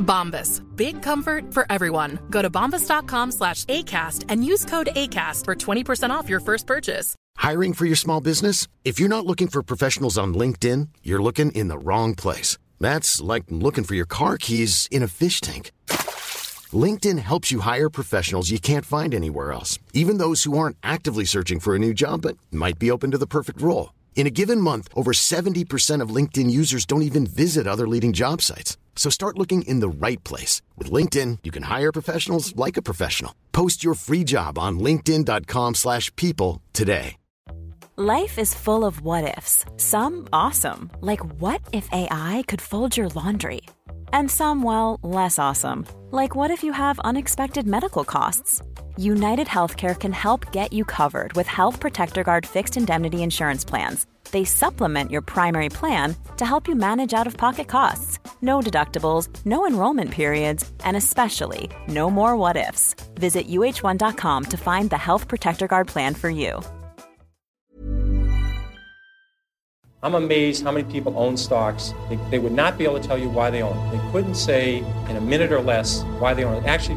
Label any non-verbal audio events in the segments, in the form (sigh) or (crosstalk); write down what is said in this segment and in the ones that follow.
Bombas. Big comfort for everyone. Go to bombas.com slash ACAST and use code ACAST for 20% off your first purchase. Hiring for your small business? If you're not looking for professionals on LinkedIn, you're looking in the wrong place. That's like looking for your car keys in a fish tank. LinkedIn helps you hire professionals you can't find anywhere else, even those who aren't actively searching for a new job but might be open to the perfect role. In a given month, over 70% of LinkedIn users don't even visit other leading job sites. So start looking in the right place. With LinkedIn, you can hire professionals like a professional. Post your free job on linkedin.com slash people today. Life is full of what-ifs. Some awesome, like what if AI could fold your laundry? And some, well, less awesome, like what if you have unexpected medical costs? United Healthcare can help get you covered with Health Protector Guard fixed indemnity insurance plans. They supplement your primary plan to help you manage out of pocket costs. No deductibles, no enrollment periods, and especially no more what ifs. Visit uh1.com to find the Health Protector Guard plan for you. I'm amazed how many people own stocks. They, they would not be able to tell you why they own. They couldn't say in a minute or less why they own. Actually,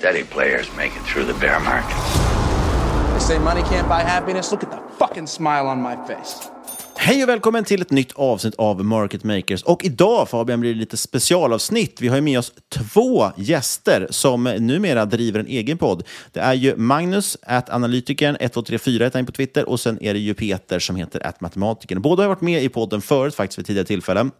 steady players make it through the bear market. They say money can't buy happiness. Look at the fucking smile on my face. Hej och välkommen till ett nytt avsnitt av Market Makers. Och idag Fabian blir det lite specialavsnitt. Vi har ju med oss två gäster som numera driver en egen podd. Det är ju Magnus, at analytikern, 1234 heter han på Twitter, och sen är det ju Peter som heter at matematikern. Båda har varit med i podden förut faktiskt vid tidigare tillfällen.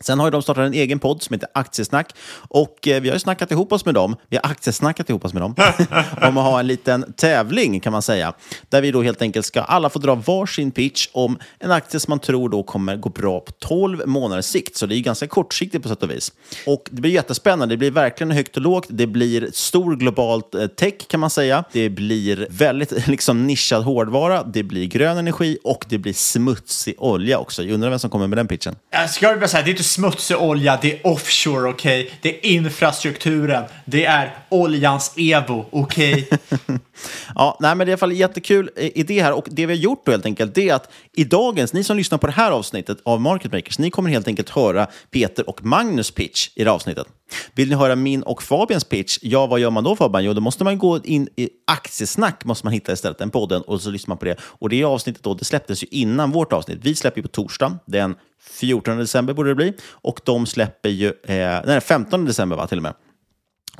Sen har de startat en egen podd som heter Aktiesnack. Och eh, vi har ju snackat ihop oss med dem. Vi har aktiesnackat ihop oss med dem. (laughs) om att ha en liten tävling kan man säga. Där vi då helt enkelt ska alla få dra varsin pitch om en aktie som man tror då kommer gå bra på 12 månaders sikt. Så det är ju ganska kortsiktigt på sätt och vis. Och det blir jättespännande. Det blir verkligen högt och lågt. Det blir stor globalt eh, tech kan man säga. Det blir väldigt (laughs) liksom nischad hårdvara. Det blir grön energi och det blir smutsig olja också. Jag undrar vem som kommer med den pitchen. Jag ska bara säga, det är inte smutsig olja, det är offshore, okej? Okay? Det är infrastrukturen, det är oljans Evo, okej? Okay? (laughs) ja, nej, men det är i alla fall en jättekul idé här och det vi har gjort då helt enkelt, det är att i dagens, ni som lyssnar på det här avsnittet av Market Makers, ni kommer helt enkelt höra Peter och Magnus pitch i det avsnittet. Vill ni höra min och Fabians pitch? Ja, vad gör man då Fabian? Jo, då måste man gå in i aktiesnack, måste man hitta istället, den podden, och så lyssnar man på det. Och det avsnittet då, det släpptes ju innan vårt avsnitt. Vi släpper ju på torsdag, den 14 december borde det bli. Och de släpper ju, eh, nej 15 december va, till och med.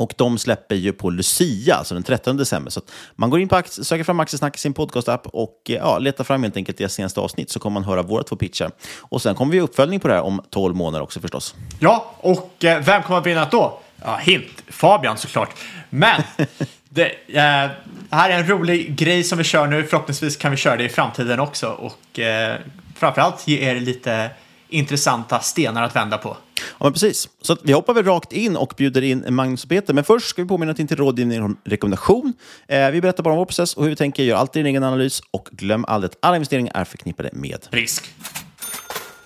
Och de släpper ju på Lucia, alltså den 13 december. Så man går in på aktie, söker fram Aktiesnack i sin podcastapp och ja, letar fram helt enkelt deras senaste avsnitt så kommer man höra våra två pitchar. Och sen kommer vi uppföljning på det här om 12 månader också förstås. Ja, och eh, vem kommer att vinna då? Ja, hint, Fabian såklart. Men (laughs) det eh, här är en rolig grej som vi kör nu. Förhoppningsvis kan vi köra det i framtiden också. Och eh, framförallt ge er lite intressanta stenar att vända på. Ja, men precis. Så vi hoppar väl rakt in och bjuder in Magnus och Peter. Men först ska vi påminna att det inte är rådgivning och rekommendation. Eh, vi berättar bara om vår process och hur vi tänker. Gör alltid din egen analys och glöm aldrig att alla investeringar är förknippade med risk.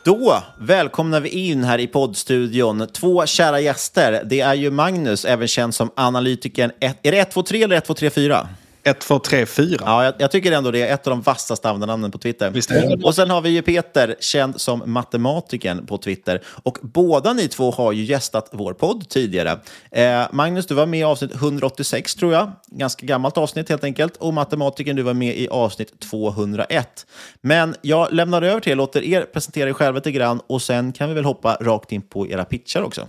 Då välkomnar vi in här i poddstudion två kära gäster. Det är ju Magnus, även känd som analytikern. Är det 123 eller 1234? 1, 2, 3, 4. Ja, jag, jag tycker ändå det är ett av de vassaste användarnamnen på Twitter. Visst är. Och sen har vi ju Peter, känd som matematiken på Twitter. Och båda ni två har ju gästat vår podd tidigare. Eh, Magnus, du var med i avsnitt 186 tror jag. Ganska gammalt avsnitt helt enkelt. Och matematiken, du var med i avsnitt 201. Men jag lämnar över till er, låter er presentera er själva lite grann och sen kan vi väl hoppa rakt in på era pitchar också.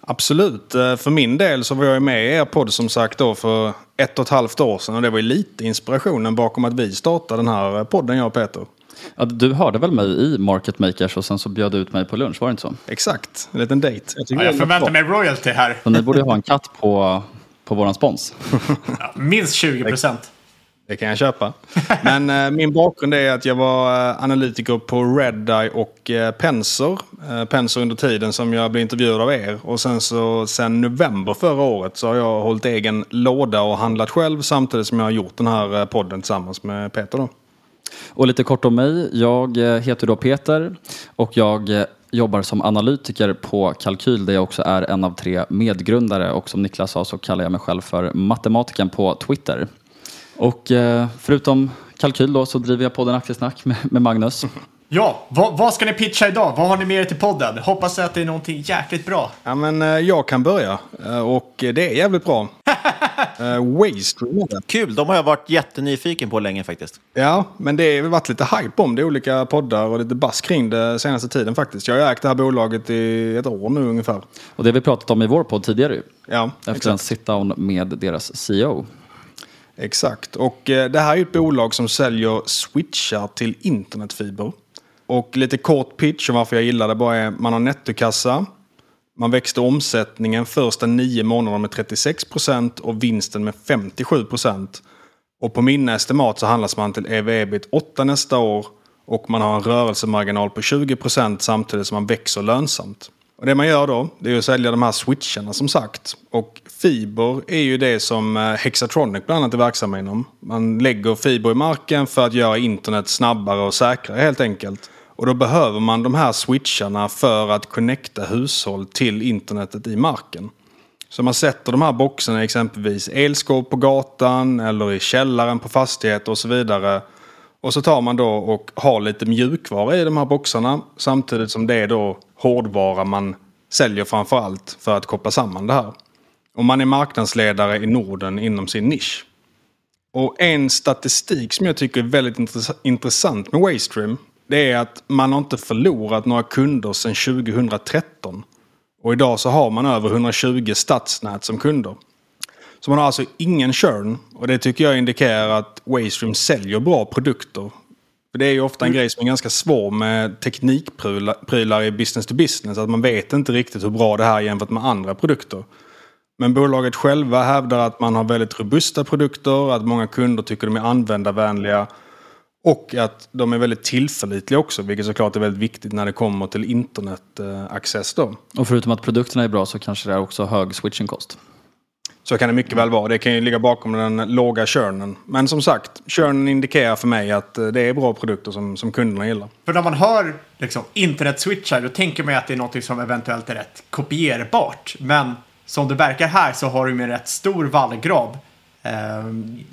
Absolut. Eh, För min del så var jag med i er podd som sagt då för ett och ett halvt år sedan. Och det var ju lite inspirationen bakom att vi startade den här podden, jag och Peter. Ja, du hörde väl mig i Market Makers och sen så bjöd du ut mig på lunch, var det inte så? Exakt, en liten dejt. Jag, Ja, jag förväntar mig royalty här. Så ni borde ju ha en katt på, på våran spons. Ja, minst 20 procent. Det kan jag köpa. Men eh, min bakgrund är att jag var eh, analytiker på Redeye och eh, Penser. Eh, Penser under tiden som jag blev intervjuad av er. Och sen så sen november förra året så har jag hållit egen låda och handlat själv samtidigt som jag har gjort den här eh, podden tillsammans med Peter. Då. Och lite kort om mig. Jag eh, heter då Peter och jag eh, jobbar som analytiker på Kalkyl där jag också är en av tre medgrundare och som Niklas sa så kallar jag mig själv för matematiken på Twitter. Och eh, förutom Kalkyl då så driver jag podden Aktiesnack med, med Magnus. (laughs) Ja, vad, vad ska ni pitcha idag? Vad har ni med er till podden? Hoppas att det är någonting jäkligt bra. Ja, men eh, jag kan börja. Eh, Och det är jävligt bra. (laughs) Eh, Waystream är det. Kul, de har jag varit jättenyfiken på länge faktiskt. Ja, men det har varit lite hype om det. Olika poddar och lite bass kring det senaste tiden faktiskt. Jag har ägt det här bolaget i ett år nu ungefär. Och det har vi pratat om i vår podd tidigare ju. Ja, Efter exakt. en sit-down med deras CEO. Exakt. Och eh, det här är ett bolag som säljer switchar till internetfiber. Och lite kort pitch om varför jag gillar det bara är man har nettokassa. Man växte omsättningen första nio månaderna med 36 procent och vinsten med 57 procent. Och på mina estimat så handlas man till EV-EBIT 8 nästa år. Och man har en rörelsemarginal på 20 procent samtidigt som man växer lönsamt. Och det man gör då, det är att sälja de här switcharna som sagt. Och fiber är ju det som eh, Hexatronic bland annat är verksamma inom. Man lägger fiber i marken för att göra internet snabbare och säkrare helt enkelt. Och då behöver man de här switcharna för att connecta hushåll till internetet i marken. Så man sätter de här boxarna i exempelvis elskåp på gatan eller i källaren på fastigheter och så vidare. Och så tar man då och har lite mjukvara i de här boxarna samtidigt som det är då hårdvara man säljer framför allt för att koppla samman det här. Och man är marknadsledare i Norden inom sin nisch. Och en statistik som jag tycker är väldigt intressant med Waystream det är att man har inte förlorat några kunder sedan 2013. Och idag så har man över 120 stadsnät som kunder. Så man har alltså ingen churn. Och det tycker jag indikerar att Waystream säljer bra produkter. För det är ju ofta en grej som är ganska svår med teknikprylar i business to business. Att man vet inte riktigt hur bra det här är jämfört med andra produkter. Men bolaget själva hävdar att man har väldigt robusta produkter, att många kunder tycker de är användarvänliga och att de är väldigt tillförlitliga också, vilket såklart är väldigt viktigt när det kommer till internetaccess då. Och förutom att produkterna är bra så kanske det är också hög switchingkost. Så kan det mycket väl vara. Det kan ju ligga bakom den låga körnen. Men som sagt, körnen indikerar för mig att eh, det är bra produkter som, som kunderna gillar. För när man hör liksom, internetswitchar då tänker man ju att det är något som eventuellt är rätt kopierbart. Men som det verkar här så har du en rätt stor vallgrav. Eh,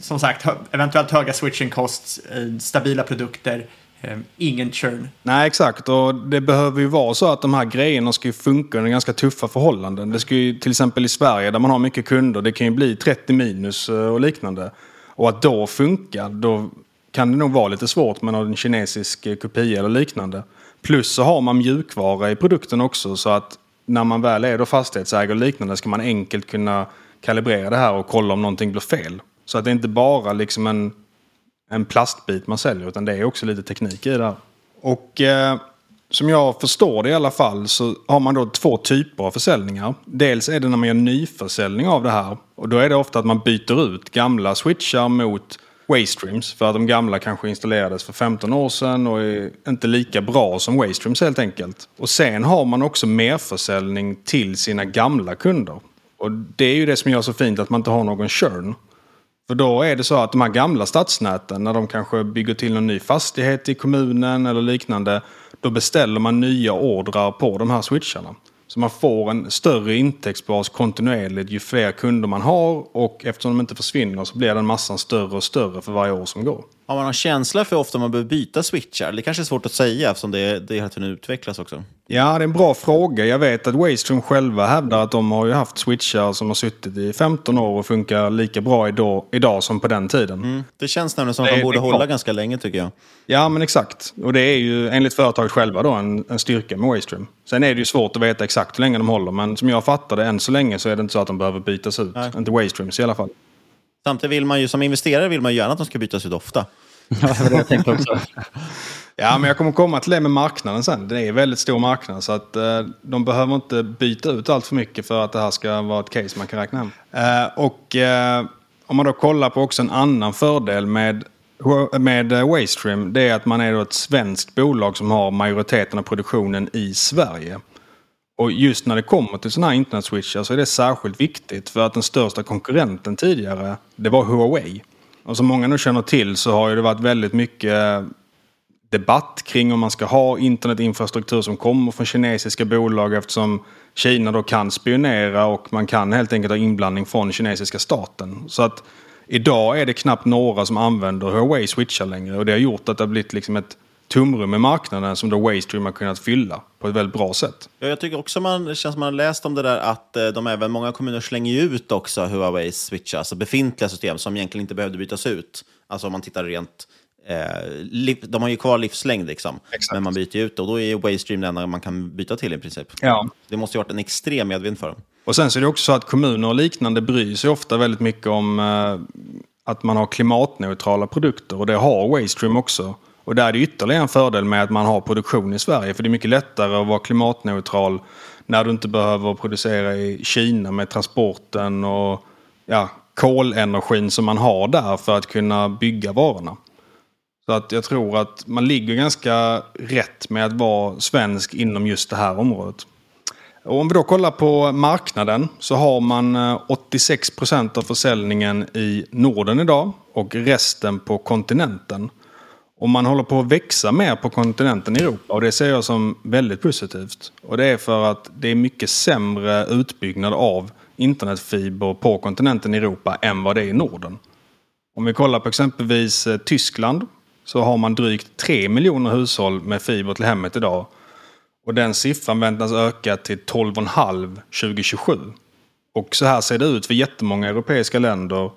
som sagt, eventuellt höga switching costs, eh, stabila produkter, Ehm, ingen churn. Nej, exakt. Och det behöver ju vara så att de här grejerna ska ju funka under ganska tuffa förhållanden. Det ska ju till exempel i Sverige där man har mycket kunder, det kan ju bli 30 minus eh, och liknande. Och att då funka, då kan det nog vara lite svårt med någon kinesisk eh, kopia eller liknande. Plus så har man mjukvara i produkten också så att när man väl är då fastighetsägare och liknande ska man enkelt kunna kalibrera det här och kolla om någonting blir fel. Så att det inte bara liksom en, en plastbit man säljer utan det är också lite teknik i det här. Och eh, som jag förstår det i alla fall så har man då två typer av försäljningar. Dels är det när man gör nyförsäljning av det här. Och då är det ofta att man byter ut gamla switchar mot Waystreams. För att de gamla kanske installerades för 15 år sedan och är inte lika bra som Waystreams helt enkelt. Och sen har man också merförsäljning till sina gamla kunder. Och det är ju det som gör så fint att man inte har någon churn. För då är det så att de här gamla stadsnäten, när de kanske bygger till någon ny fastighet i kommunen eller liknande, då beställer man nya ordrar på de här switcharna. Så man får en större intäktsbas kontinuerligt ju fler kunder man har och eftersom de inte försvinner så blir den massan större och större för varje år som går. Har man någon känsla för hur ofta man behöver byta switchar? Det kanske är svårt att säga eftersom det, det hela tiden utvecklas också. Ja, det är en bra fråga. Jag vet att Waystream själva hävdar att de har ju haft switchar som har suttit i 15 år och funkar lika bra idag, idag som på den tiden. Mm. Det känns nämligen som att de borde hålla klart. ganska länge tycker jag. Ja, men exakt. Och det är ju enligt företaget själva då en, en styrka med Waystream. Sen är det ju svårt att veta exakt hur länge de håller, men som jag fattar det än så länge så är det inte så att de behöver bytas ut. Nej. Inte Waystreams i alla fall. Samtidigt vill man ju som investerare vill man ju gärna att de ska bytas ut ofta. (laughs) Ja, det jag tänkte också. (laughs) Ja, men jag kommer komma till det med marknaden sen. Det är en väldigt stor marknad så att eh, de behöver inte byta ut allt för mycket för att det här ska vara ett case man kan räkna hem. Eh, och eh, om man då kollar på också en annan fördel med, med eh, Waystream, det är att man är då ett svenskt bolag som har majoriteten av produktionen i Sverige. Och just när det kommer till sådana här internetswitchar så är det särskilt viktigt för att den största konkurrenten tidigare, det var Huawei. Och som många nu känner till så har ju det varit väldigt mycket eh, debatt kring om man ska ha internetinfrastruktur som kommer från kinesiska bolag eftersom Kina då kan spionera och man kan helt enkelt ha inblandning från kinesiska staten. Så att idag är det knappt några som använder Huawei switchar längre och det har gjort att det har blivit liksom ett tomrum i marknaden som då Waystream har kunnat fylla på ett väldigt bra sätt. Ja, jag tycker också man, det känns som man har läst om det där att eh, de även, många kommuner slänger ut också Huawei switchar, alltså befintliga system som egentligen inte behövde bytas ut. Alltså om man tittar rent, eh, de har ju kvar livslängd liksom, men man byter ut det och då är Waystream det enda man kan byta till i princip. Ja. Det måste ju ha varit en extrem medvind för dem. Och sen så är det också så att kommuner och liknande bryr sig ofta väldigt mycket om eh, att man har klimatneutrala produkter och det har Waystream också. Och där är det ytterligare en fördel med att man har produktion i Sverige för det är mycket lättare att vara klimatneutral när du inte behöver producera i Kina med transporten och ja, kolenergin som man har där för att kunna bygga varorna. Så att jag tror att man ligger ganska rätt med att vara svensk inom just det här området. Och om vi då kollar på marknaden så har man eh, 86 procent av försäljningen i Norden idag och resten på kontinenten. Och man håller på att växa mer på kontinenten i Europa och det ser jag som väldigt positivt. Och det är för att det är mycket sämre utbyggnad av internetfiber på kontinenten i Europa än vad det är i Norden. Om vi kollar på exempelvis eh, Tyskland så har man drygt 3 miljoner hushåll med fiber till hemmet idag. Och den siffran väntas öka till 12,5 2027. Och så här ser det ut för jättemånga europeiska länder.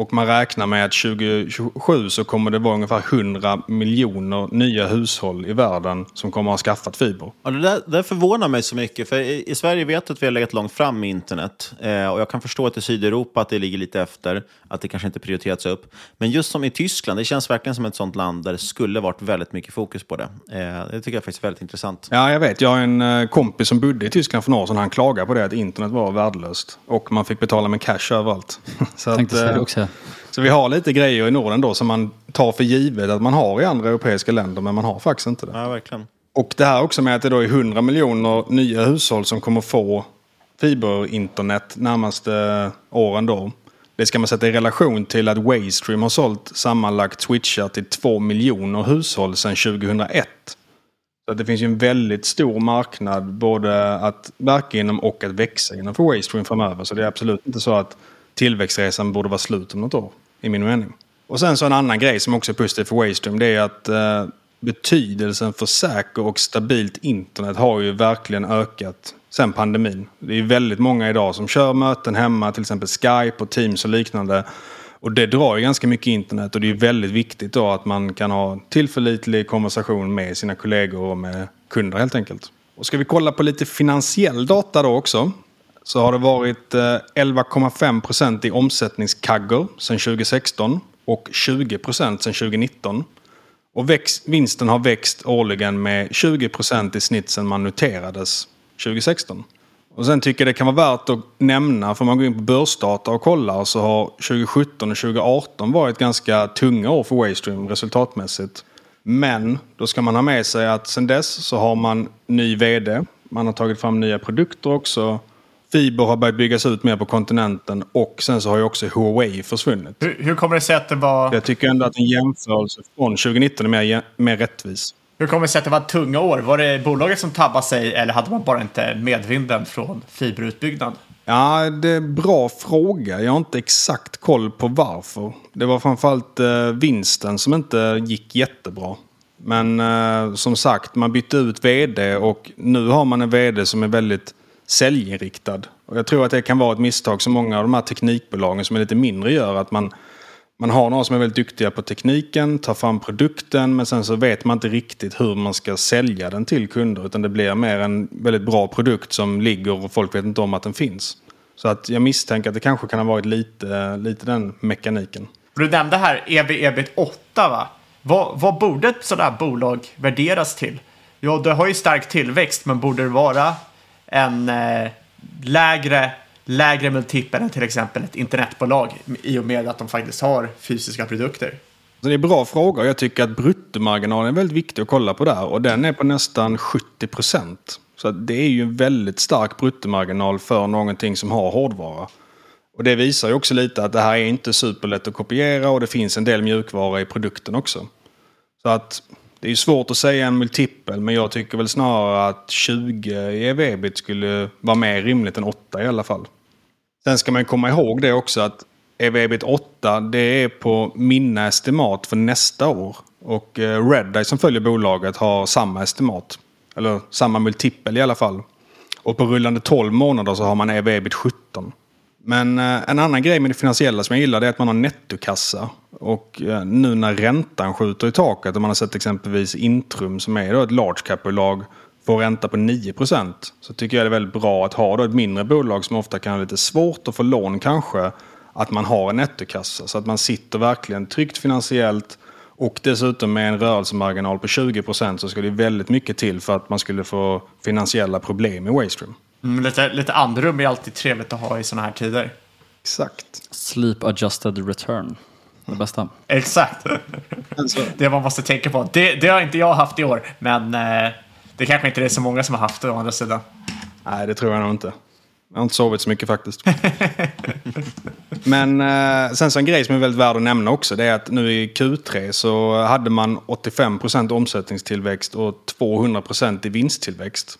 Och man räknar med att 2027 så kommer det vara ungefär 100 miljoner nya hushåll i världen som kommer att ha skaffat fiber. Ja, det, där, det där förvånar mig så mycket, för i, i Sverige vet jag att vi har legat långt fram med internet. Eh, och jag kan förstå att i Sydeuropa att det ligger lite efter, att det kanske inte prioriterats upp. Men just som i Tyskland, det känns verkligen som ett sånt land där det skulle varit väldigt mycket fokus på det. Eh, det tycker jag faktiskt är väldigt intressant. Ja, jag vet. Jag har en eh, kompis som bodde i Tyskland för några år sedan. Han klagade på det att internet var värdelöst. Och man fick betala med cash överallt. (laughs) så, Tänkte säga eh, det också. Så vi har lite grejer i Norden då som man tar för givet att man har i andra europeiska länder. Men man har faktiskt inte det. Ja, verkligen. Och det här också med att det då är 100 miljoner nya hushåll som kommer få fiberinternet närmaste åren då. Det ska man sätta i relation till att Waystream har sålt sammanlagt switchar till 2 miljoner hushåll sedan 2001. Så det finns ju en väldigt stor marknad både att verka inom och att växa inom för Waystream framöver. Så det är absolut inte så att tillväxtresan borde vara slut om något år, i min mening. Och sen så en annan grej som också är positiv för Waystream, det är att eh, betydelsen för säker och stabilt internet har ju verkligen ökat sen pandemin. Det är väldigt många idag som kör möten hemma, till exempel Skype och Teams och liknande. Och det drar ju ganska mycket internet och det är väldigt viktigt då att man kan ha tillförlitlig konversation med sina kollegor och med kunder helt enkelt. Och ska vi kolla på lite finansiell data då också så har det varit eh, 11,5 procent i omsättningskaggor sedan 2016 och 20 procent sedan 2019. Och växt, vinsten har växt årligen med 20 procent i snitt sedan man noterades 2016. Och sen tycker jag det kan vara värt att nämna, för man går in på börsdata och kollar så har 2017 och 2018 varit ganska tunga år för Waystream resultatmässigt. Men då ska man ha med sig att sen dess så har man ny vd, man har tagit fram nya produkter också. Fiber har börjat byggas ut mer på kontinenten och sen så har ju också Huawei försvunnit. Hur, hur kommer det sig att det var... Jag tycker ändå att en jämförelse från 2019 är mer, mer rättvis. Hur kommer det sig att det var tunga år? Var det bolaget som tabbade sig eller hade man bara inte medvinden från fiberutbyggnad? Ja, det är en bra fråga. Jag har inte exakt koll på varför. Det var framförallt eh, vinsten som inte gick jättebra. Men eh, som sagt, man bytte ut vd och nu har man en vd som är väldigt säljinriktad. Och jag tror att det kan vara ett misstag som många av de här teknikbolagen som är lite mindre gör. Att man, man har några som är väldigt duktiga på tekniken, tar fram produkten men sen så vet man inte riktigt hur man ska sälja den till kunder. Utan det blir mer en väldigt bra produkt som ligger och folk vet inte om att den finns. Så att jag misstänker att det kanske kan ha varit lite, lite den mekaniken. Du nämnde här ev ebit 8 va? Vad, vad borde ett sådant här bolag värderas till? Ja, det har ju stark tillväxt, men borde det vara en eh, lägre, lägre multipel än till exempel ett internetbolag i och med att de faktiskt har fysiska produkter? Så det är bra fråga och jag tycker att bruttomarginalen är väldigt viktig att kolla på där och den är på nästan 70 procent. Så det är ju en väldigt stark bruttomarginal för någonting som har hårdvara. Och det visar ju också lite att det här är inte superlätt att kopiera och det finns en del mjukvara i produkten också. Så att det är svårt att säga en multipel men jag tycker väl snarare att 20 i ev skulle vara mer rimligt än 8 i alla fall. Sen ska man komma ihåg det också att ev 8 det är på mina estimat för nästa år. Och eh, Redeye som följer bolaget har samma estimat. Eller samma multipel i alla fall. Och på rullande 12 månader så har man ev 17. Men eh, en annan grej med det finansiella som jag gillar det är att man har nettokassa. Och eh, nu när räntan skjuter i taket och man har sett exempelvis Intrum som är då ett large cap-bolag får ränta på 9% så tycker jag det är väldigt bra att ha då ett mindre bolag som ofta kan ha lite svårt att få lån kanske. Att man har en nettokassa så att man sitter verkligen tryggt finansiellt och dessutom med en rörelsemarginal på 20% så ska det väldigt mycket till för att man skulle få finansiella problem i Waystream. Mm, lite, lite andrum är alltid trevligt att ha i sådana här tider. Exakt. Sleep adjusted return. Det bästa. Exakt. det man måste tänka på. Det, det har inte jag haft i år, men eh, det kanske inte är så många som har haft det å andra sidan. Nej, det tror jag nog inte. Jag har inte sovit så mycket faktiskt. (laughs) Men eh, sen så en grej som är väldigt värd att nämna också. Det är att nu i Q3 så hade man 85% omsättningstillväxt och 200% i vinsttillväxt.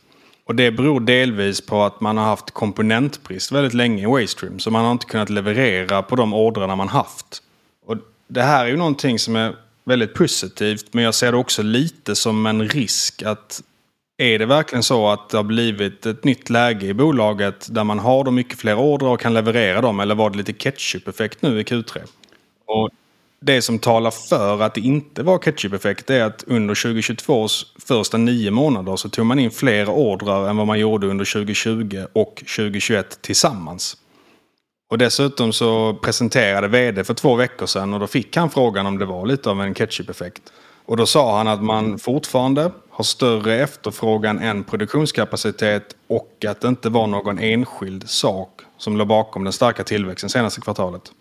Och det beror delvis på att man har haft komponentbrist väldigt länge i Waystream. Så man har inte kunnat leverera på de ordrarna man haft. Och det här är ju någonting som är väldigt positivt. Men jag ser det också lite som en risk att är det verkligen så att det har blivit ett nytt läge i bolaget där man har då mycket fler ordrar och kan leverera dem? Eller var det lite ketchup-effekt nu i Q3? Och det som talar för att det inte var ketchup-effekt är att under 2022s första nio månader så tog man in fler ordrar än vad man gjorde under 2020 och 2021 tillsammans. Och dessutom så presenterade vd för två veckor sedan och då fick han frågan om det var lite av en ketchup-effekt. Och då sa han att man fortfarande har större efterfrågan än produktionskapacitet och att det inte var någon enskild sak som låg bakom den starka tillväxten senaste kvartalet.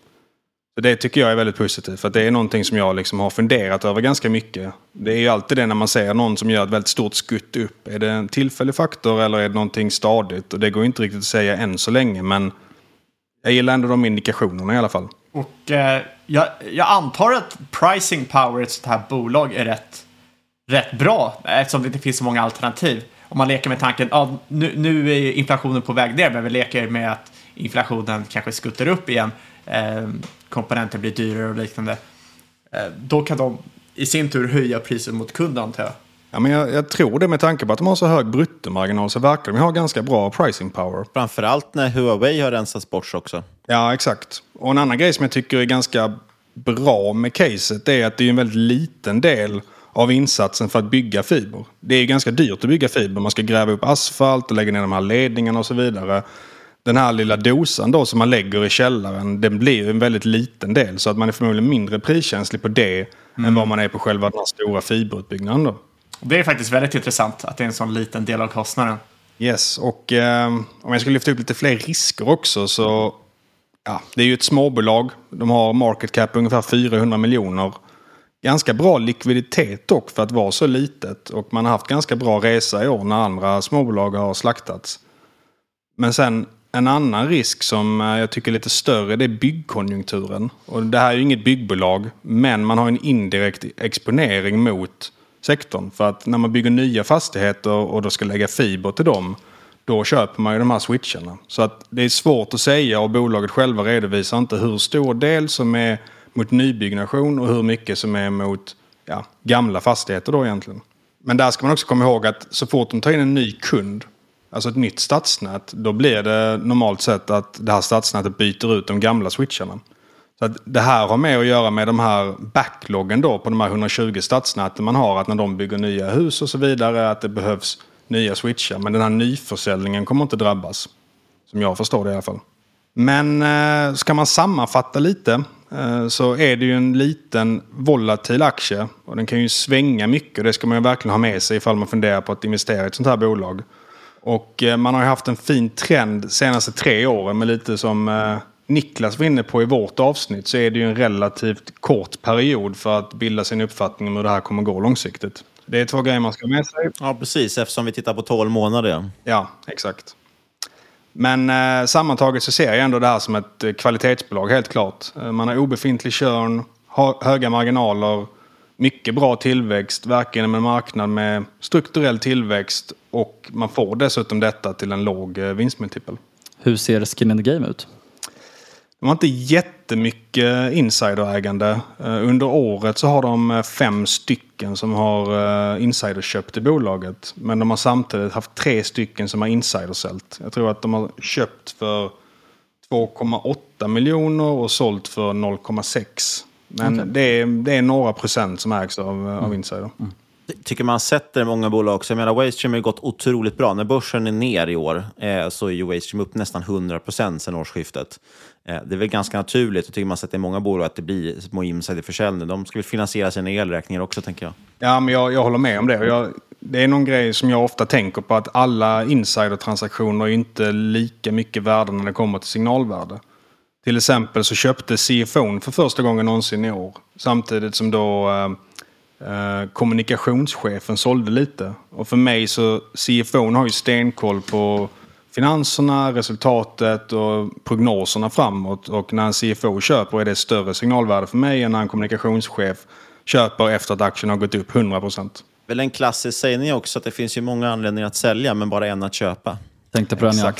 Det tycker jag är väldigt positivt för det är någonting som jag liksom har funderat över ganska mycket. Det är ju alltid det när man ser någon som gör ett väldigt stort skutt upp. Är det en tillfällig faktor eller är det någonting stadigt? Och det går inte riktigt att säga än så länge men jag gillar ändå de indikationerna i alla fall. Och eh, jag, jag, antar att pricing power i ett sånt här bolag är rätt, rätt bra eftersom det inte finns så många alternativ. Om man leker med tanken, ja, nu, nu är inflationen på väg ner, men vi leker med att inflationen kanske skuttar upp igen. Eh, komponenter blir dyrare och liknande. Eh, då kan de i sin tur höja priset mot kunden antar jag. Ja, men jag, jag, tror det med tanke på att de har så hög bruttomarginal så verkar de ha ganska bra pricing power. Framförallt när Huawei har rensats bort också. Ja, exakt. Och en annan grej som jag tycker är ganska bra med caset är att det är en väldigt liten del av insatsen för att bygga fiber. Det är ganska dyrt att bygga fiber. Man ska gräva upp asfalt och lägga ner de här ledningarna och så vidare. Den här lilla dosan då som man lägger i källaren, den blir en väldigt liten del. Så att man är förmodligen mindre priskänslig på det mm. än vad man är på själva den här stora fiberutbyggnaden då. Det är faktiskt väldigt intressant att det är en sån liten del av kostnaden. Yes, och eh, om jag ska lyfta upp lite fler risker också så... Ja, det är ju ett småbolag. De har market cap ungefär 400 miljoner. Ganska bra likviditet dock för att vara så litet. Och man har haft ganska bra resa i år när andra småbolag har slaktats. Men sen en annan risk som eh, jag tycker är lite större det är byggkonjunkturen. Och det här är ju inget byggbolag men man har en indirekt exponering mot sektorn. För att när man bygger nya fastigheter och då ska lägga fiber till dem, då köper man ju de här switcharna. Så att det är svårt att säga och bolaget själva redovisar inte hur stor del som är mot nybyggnation och hur mycket som är mot ja, gamla fastigheter då egentligen. Men där ska man också komma ihåg att så fort de tar in en ny kund, alltså ett nytt stadsnät, då blir det normalt sett att det här stadsnätet byter ut de gamla switcharna. Så att det här har med att göra med de här backloggen då på de här 120 stadsnäten man har. Att när de bygger nya hus och så vidare att det behövs nya switchar. Men den här nyförsäljningen kommer inte drabbas. Som jag förstår det i alla fall. Men eh, ska man sammanfatta lite eh, så är det ju en liten volatil aktie. Och den kan ju svänga mycket. Det ska man ju verkligen ha med sig ifall man funderar på att investera i ett sånt här bolag. Och eh, man har ju haft en fin trend senaste tre åren med lite som eh, Niklas var inne på i vårt avsnitt så är det ju en relativt kort period för att bilda sin uppfattning om hur det här kommer gå långsiktigt. Det är två grejer man ska ha med sig. Ja, precis. Eftersom vi tittar på 12 månader. Ja, exakt. Men eh, sammantaget så ser jag ändå det här som ett eh, kvalitetsbolag, helt klart. Man har obefintlig körn, höga marginaler, mycket bra tillväxt, verkar inom en marknad med strukturell tillväxt och man får dessutom detta till en låg eh, vinstmultipel. Hur ser skin in the game ut? De har inte jättemycket insiderägande. Eh, under året så har de eh, fem stycken som har insiderköpt i bolaget. Men de har samtidigt haft tre stycken som har insidersält. Jag tror att de har köpt för 2,8 miljoner och sålt för 0,6. Men okay. det, är, det är några procent som ägs av, mm. av insider. Mm tycker man sätter många bolag också. Jag menar, Wavestream har gått otroligt bra. När börsen är ner i år eh, så är ju Wavestream upp nästan 100% sedan årsskiftet. Eh, det är väl ganska naturligt, och tycker man sätter många bolag, att det blir små insiderförsäljning. De ska väl finansiera sina elräkningar också, tänker jag. Ja, men jag, jag håller med om det. Jag, det är någon grej som jag ofta tänker på, att alla insidertransaktioner är inte lika mycket värda när det kommer till signalvärde. Till exempel så köpte CFON för första gången någonsin i år. Samtidigt som då eh, eh kommunikationschefen sålde lite. Och för mig så CFON har ju stenkoll på finanserna, resultatet och prognoserna framåt. Och när en CFO köper är det större signalvärde för mig än när en kommunikationschef köper efter att aktien har gått upp 100%. Väl en klassisk sägning också att det finns ju många anledningar att sälja men bara en att köpa. Tänkte på den ja.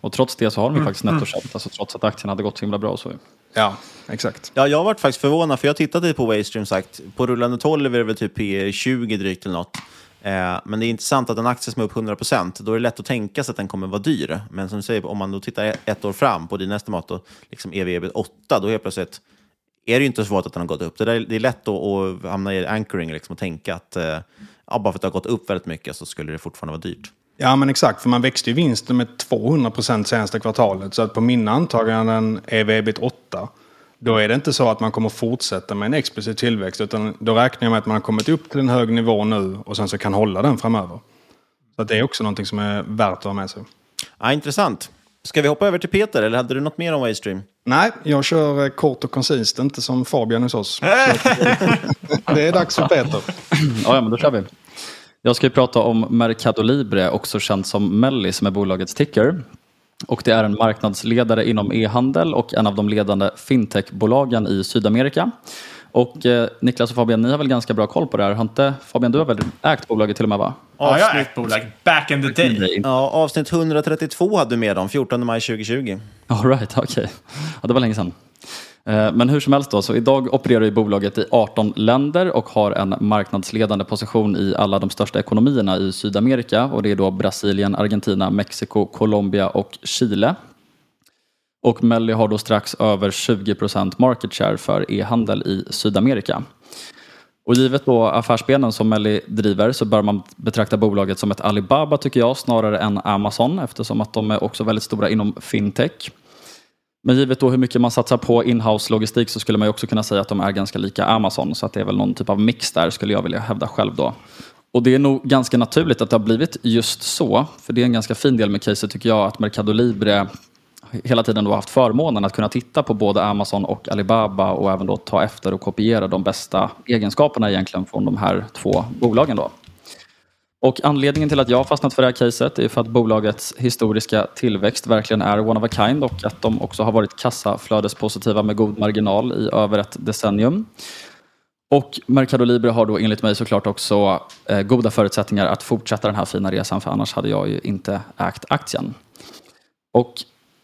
Och trots det så har de ju mm. faktiskt nettoköpt, alltså trots att aktien hade gått så himla bra. Så. Ja, exakt. Ja, jag har varit faktiskt förvånad, för jag tittade på Waystream sagt. På rullande 12 är det väl typ P 20 drygt eller något. Eh, men det är intressant att en aktie som är upp 100%, då är det lätt att tänka sig att den kommer vara dyr. Men som du säger, om man då tittar ett år fram på din estimat, då, liksom ev 8, då helt plötsligt är det ju inte så svårt att den har gått upp. Det, där, det är lätt att, att hamna i anchoring liksom, och tänka att eh, ja, bara för att det har gått upp väldigt mycket så skulle det fortfarande vara dyrt. Ja men exakt, för man växte ju vinsten med 200% senaste kvartalet. Så att på mina antaganden är ebit 8. Då är det inte så att man kommer fortsätta med en explosiv tillväxt. Utan då räknar jag med att man har kommit upp till en hög nivå nu och sen så kan hålla den framöver. Så det är också någonting som är värt att ha med sig. Ja, intressant. Ska vi hoppa över till Peter, eller hade du något mer om Waystream? Nej, jag kör eh, kort och koncist, inte som Fabian hos oss. (laughs) det är dags för Peter. ja, men då kör vi. Jag ska prata om Mercado Libre, också känt som Melli som är bolagets ticker. Och det är en marknadsledare inom e-handel och en av de ledande fintechbolagen i Sydamerika. Och eh, Niklas och Fabian, ni har väl ganska bra koll på det här? Har inte, Fabian, du har väl ägt bolaget till och med va? Ja, jag har ägt bolag. Back in the day. Ja, avsnitt 132 hade du med dem, 14 maj 2020. All right, okej. Okay. Ja, det var länge sedan. Eh, men hur som helst då, så idag opererar ju bolaget i 18 länder och har en marknadsledande position i alla de största ekonomierna i Sydamerika och det är då Brasilien, Argentina, Mexiko, Colombia och Chile. Och Melli har då strax över 20 market share för e-handel i Sydamerika. Och givet då affärsbenen som Melli driver så bör man betrakta bolaget som ett Alibaba tycker jag snarare än Amazon eftersom att de är också väldigt stora inom fintech. Men givet då hur mycket man satsar på inhouse logistik så skulle man också kunna säga att de är ganska lika Amazon. Så att det är väl någon typ av mix där skulle jag vilja hävda själv då. Och det är nog ganska naturligt att det har blivit just så. För det är en ganska fin del med caset tycker jag att Mercado Libre hela tiden då haft förmånen att kunna titta på både Amazon och Alibaba och även då ta efter och kopiera de bästa egenskaperna egentligen från de här två bolagen. Då. Och anledningen till att jag har fastnat för det här caset är för att bolagets historiska tillväxt verkligen är one of a kind och att de också har varit kassaflödespositiva med god marginal i över ett decennium. Och Mercado Libre har då enligt mig såklart också eh, goda förutsättningar att fortsätta den här fina resan för annars hade jag ju inte ägt aktien. Och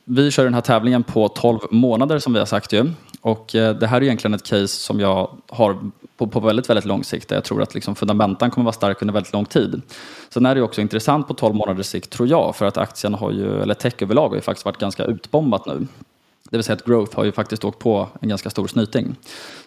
vi kör den här tävlingen på 12 månader som vi har sagt ju. Och eh, det här är egentligen ett case som jag har på, på väldigt, väldigt lång sikt. Jag tror att liksom fundamentan kommer vara stark under väldigt lång tid. Sen är det också intressant på 12 månaders sikt tror jag, för att aktien har ju, eller tech överlag har ju faktiskt varit ganska utbombat nu. Det vill säga att growth har ju faktiskt åkt på en ganska stor snyting.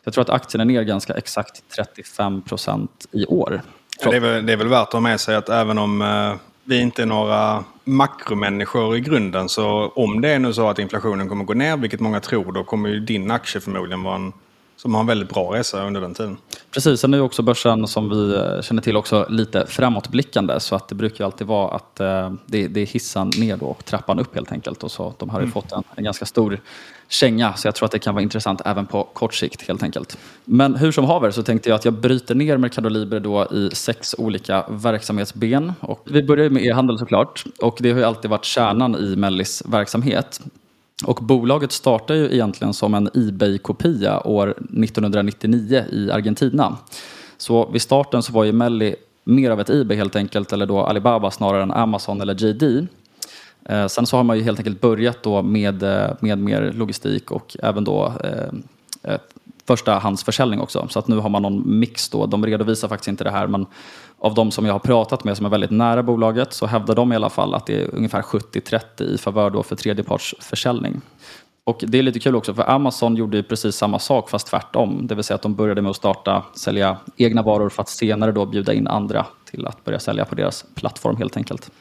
Jag tror att aktien är ner ganska exakt 35 procent i år. Ja, det, är väl, det är väl värt att ha med sig att även om eh, vi är inte några makromänniskor i grunden så om det är nu så att inflationen kommer gå ner, vilket många tror, då kommer ju din aktie förmodligen vara en som har en väldigt bra resa under den tiden. Precis, sen är ju också börsen som vi eh, känner till också lite framåtblickande så att det brukar ju alltid vara att eh, det, det är hissan ner och trappan upp helt enkelt. Och så de har ju mm. fått en, en ganska stor känga så jag tror att det kan vara intressant även på kort sikt helt enkelt. Men hur som haver så tänkte jag att jag bryter ner Mercado Libre då i sex olika verksamhetsben. Och vi börjar med e-handel såklart och det har ju alltid varit kärnan i Mellis verksamhet. Och bolaget startade ju egentligen som en Ebay-kopia år 1999 i Argentina. Så vid starten så var ju Melli mer av ett Ebay helt enkelt, eller då Alibaba snarare än Amazon eller JD. Eh, sen så har man ju helt enkelt börjat då med, eh, med mer logistik och även då eh, eh, förstahandsförsäljning också. Så att nu har man någon mix då. De redovisar faktiskt inte det här men av de som jag har pratat med som är väldigt nära bolaget så hävdar de i alla fall att det är ungefär 70-30 i favör då för tredjepartsförsäljning. Och det är lite kul också för Amazon gjorde ju precis samma sak fast tvärtom. Det vill säga att de började med att starta sälja egna varor för att senare då bjuda in andra till att börja sälja på deras plattform helt enkelt.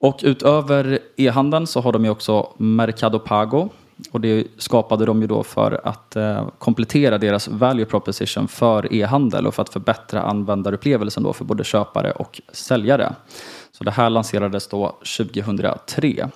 Och utöver e-handeln så har de ju också Mercado Pago och det skapade de ju då för att eh, komplettera deras value proposition för e-handel och för att förbättra användarupplevelsen då för både köpare och säljare. Så det här lanserades då 2003.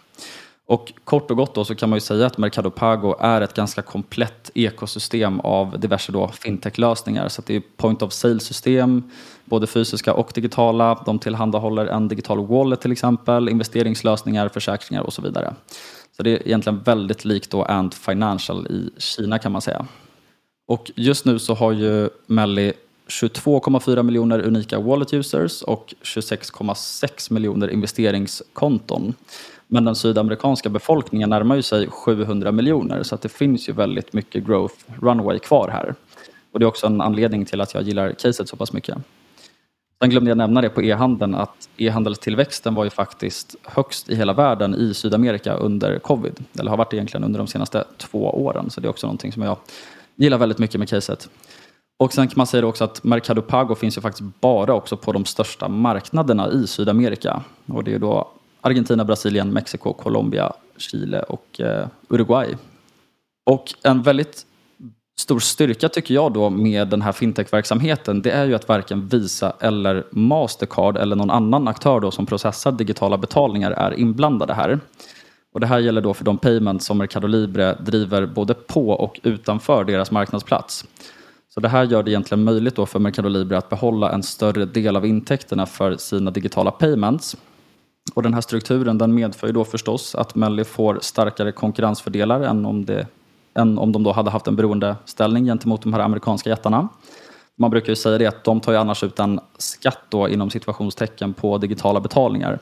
Och kort och gott då så kan man ju säga att Mercado Pago är ett ganska komplett ekosystem av diverse då fintech-lösningar. Så det är point of sale-system, både fysiska och digitala. De tillhandahåller en digital wallet till exempel, investeringslösningar, försäkringar och så vidare. Så det är egentligen väldigt likt då Ant Financial i Kina kan man säga. Och just nu så har ju Melli 22,4 miljoner unika wallet users och 26,6 miljoner investeringskonton. Men den sydamerikanska befolkningen närmar ju sig 700 miljoner så att det finns ju väldigt mycket growth runway kvar här. Och det är också en anledning till att jag gillar caset så pass mycket. Sen glömde jag nämna det på e-handeln att e-handelstillväxten var ju faktiskt högst i hela världen i Sydamerika under covid. Eller har varit egentligen under de senaste två åren. Så det är också någonting som jag gillar väldigt mycket med caset. Och sen kan man säga också att Mercado Pago finns ju faktiskt bara också på de största marknaderna i Sydamerika. Och det är då Argentina, Brasilien, Mexiko, Colombia, Chile och eh, Uruguay. Och en väldigt stor styrka tycker jag då med den här fintech-verksamheten det är ju att varken Visa eller Mastercard eller någon annan aktör då som processar digitala betalningar är inblandade här. Och det här gäller då för de payments som Mercado Libre driver både på och utanför deras marknadsplats. Så det här gör det egentligen möjligt då för Mercado Libre att behålla en större del av intäkterna för sina digitala payments. Och den här strukturen den medför ju då förstås att Melli får starkare konkurrensfördelar än om det än om de då hade haft en beroendeställning gentemot de här amerikanska jättarna. Man brukar ju säga det att de tar ju annars ut en skatt då inom situationstecken på digitala betalningar.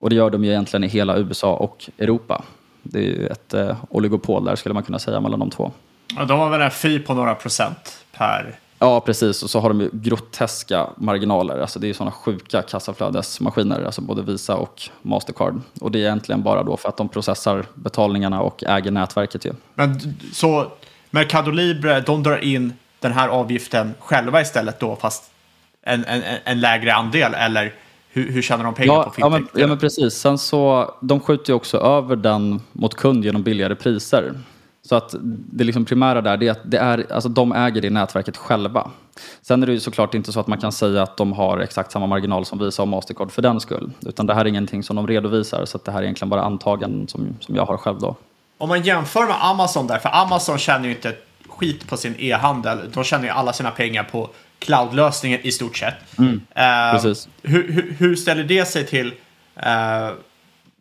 Och det gör de ju egentligen i hela USA och Europa. Det är ju ett eh, oligopol där skulle man kunna säga mellan de två. Ja, de har väl en fee på några procent per Ja, precis. Och så har de ju groteska marginaler. Alltså det är sådana sjuka kassaflödesmaskiner, alltså både Visa och Mastercard. Och det är egentligen bara då för att de processar betalningarna och äger nätverket ju. Men så Mercado Libre, de drar in den här avgiften själva istället då, fast en, en, en lägre andel, eller hur, hur tjänar de pengar ja, på fintech? Ja men, ja, men precis. Sen så, de skjuter ju också över den mot kund genom billigare priser. Så att det liksom primära där det är att det är, alltså de äger det nätverket själva. Sen är det ju såklart inte så att man kan säga att de har exakt samma marginal som Visa och Mastercard för den skull. Utan det här är ingenting som de redovisar så att det här är egentligen bara antaganden som, som jag har själv då. Om man jämför med Amazon där, för Amazon tjänar ju inte skit på sin e-handel. De tjänar ju alla sina pengar på cloudlösningen i stort sett. Mm, uh, hur, hur, hur, ställer det sig till uh,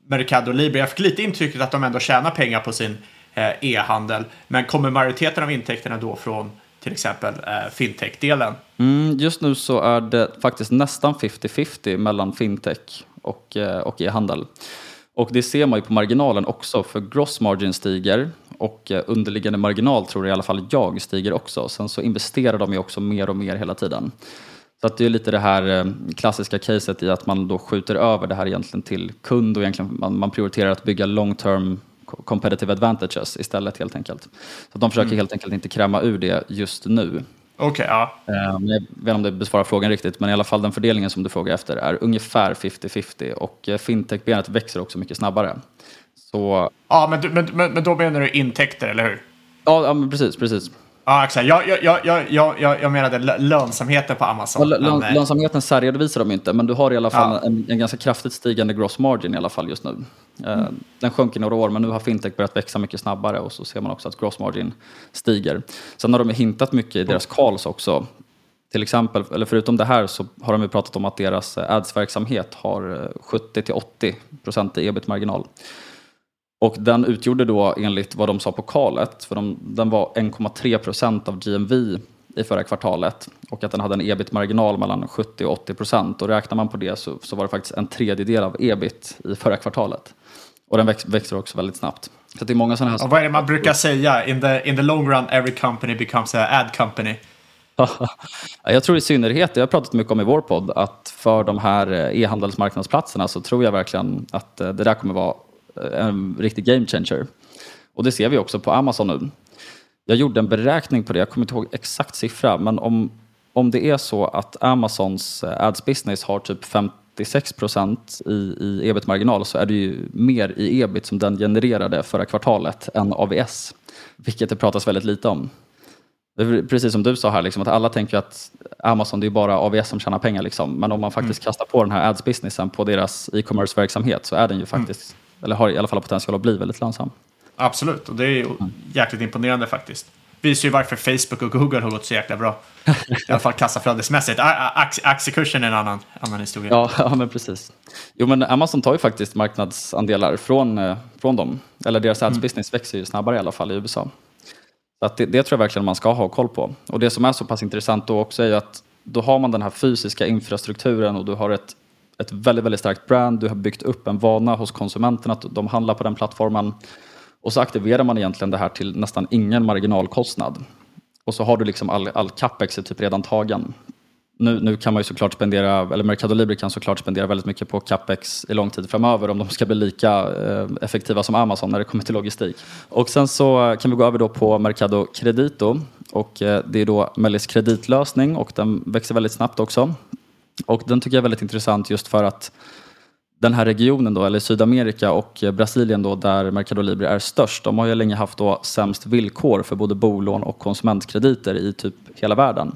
Mercado Libre? Jag fick lite intrycket att de ändå tjänar pengar på sin Eh, e-handel. Men kommer majoriteten av intäkterna då från till exempel eh, fintech-delen? Mm, just nu så är det faktiskt nästan 50-50 mellan fintech och, eh, och e-handel. Och det ser man ju på marginalen också, för gross margin stiger och eh, underliggande marginal tror i alla fall jag stiger också. Sen så investerar de ju också mer och mer hela tiden. Så att det är lite det här eh, klassiska caset i att man då skjuter över det här egentligen till kund och egentligen man, man prioriterar att bygga long term competitive advantages istället helt enkelt. Så de försöker mm. helt enkelt inte kräma ur det just nu. Okej, okay, ja. Jag vet inte om det besvarar frågan riktigt, men i alla fall den fördelningen som du frågar efter är ungefär 50-50 och eh, fintech-benet växer också mycket snabbare. Så... Ja, men, men, men, men då menar du intäkter, eller hur? Ja, ja men precis, precis. Ja, exakt. Jag, jag, jag, jag, jag, menade lönsamheten på Amazon. Lön, eh, lönsamheten särredovisar de inte, men du har i alla fall ja. en, en, ganska kraftigt stigande gross margin i alla fall just nu. Eh, mm. Den sjönk i några år, men nu har fintech börjat växa mycket snabbare och så ser man också att gross margin stiger. Sen har de hintat mycket i deras calls också. Till exempel, eller förutom det här så har de ju pratat om att deras ads-verksamhet har 70-80% i ebit-marginal. Och den utgjorde då enligt vad de sa på kalet, för de, den var 1,3 procent av GMV i förra kvartalet och att den hade en ebit-marginal mellan 70 och 80 procent. Och räknar man på det så, så, var det faktiskt en tredjedel av ebit i förra kvartalet. Och den väx, växer också väldigt snabbt. Så det är många sådana här... Och vad är det man brukar säga? In the, in the long run every company becomes an ad company. (laughs) jag tror i synnerhet, det har jag pratat mycket om i vår podd, att för de här eh, e-handelsmarknadsplatserna så tror jag verkligen att eh, det där kommer vara en riktig game changer. Och det ser vi också på Amazon nu. Jag gjorde en beräkning på det, jag kommer inte ihåg exakt siffra, men om, om det är så att Amazons eh, ads business har typ 56 procent i, i ebit-marginal så är det ju mer i ebit som den genererade förra kvartalet än AVS, vilket det pratas väldigt lite om. Precis som du sa här, liksom, att alla tänker att Amazon det är bara AVS som tjänar pengar. Liksom. Men om man faktiskt mm. kastar på den här ads-businessen på deras e-commerce-verksamhet så är den ju mm. Eller har i alla fall potential att bli väldigt lönsam. Absolut, och det är jäkligt imponerande faktiskt. Visar ju varför Facebook och Google har gått så jäkla bra. I alla fall kassaflödesmässigt. Aktiekursen är en annan, annan historia. Ja, (laughs) ja, men precis. Jo, men Amazon tar ju faktiskt marknadsandelar från, eh, från dem. Eller deras ads business mm. växer ju snabbare i alla fall i USA. Så det, det tror jag verkligen man ska ha koll på. Och det som är så pass intressant då också är ju att då har man den här fysiska infrastrukturen och du har ett ett väldigt, väldigt starkt brand, du har byggt upp en vana hos konsumenten att de handlar på den plattformen. Och så aktiverar man egentligen det här till nästan ingen marginalkostnad. Och så har du liksom all, all capex är typ redan tagen. Nu, nu kan man ju såklart spendera, eller Mercado Libre kan såklart spendera väldigt mycket på capex i lång tid framöver om de ska bli lika eh, effektiva som Amazon när det kommer till logistik. Och sen så kan vi gå över då på Mercado Credito och eh, det är då Mellis kreditlösning och den växer väldigt snabbt också. Och den tycker jag är väldigt intressant just för att den här regionen, då, eller Sydamerika och Brasilien då, där Mercado Libre är störst, de har ju länge haft då sämst villkor för både bolån och konsumentkrediter i typ hela världen.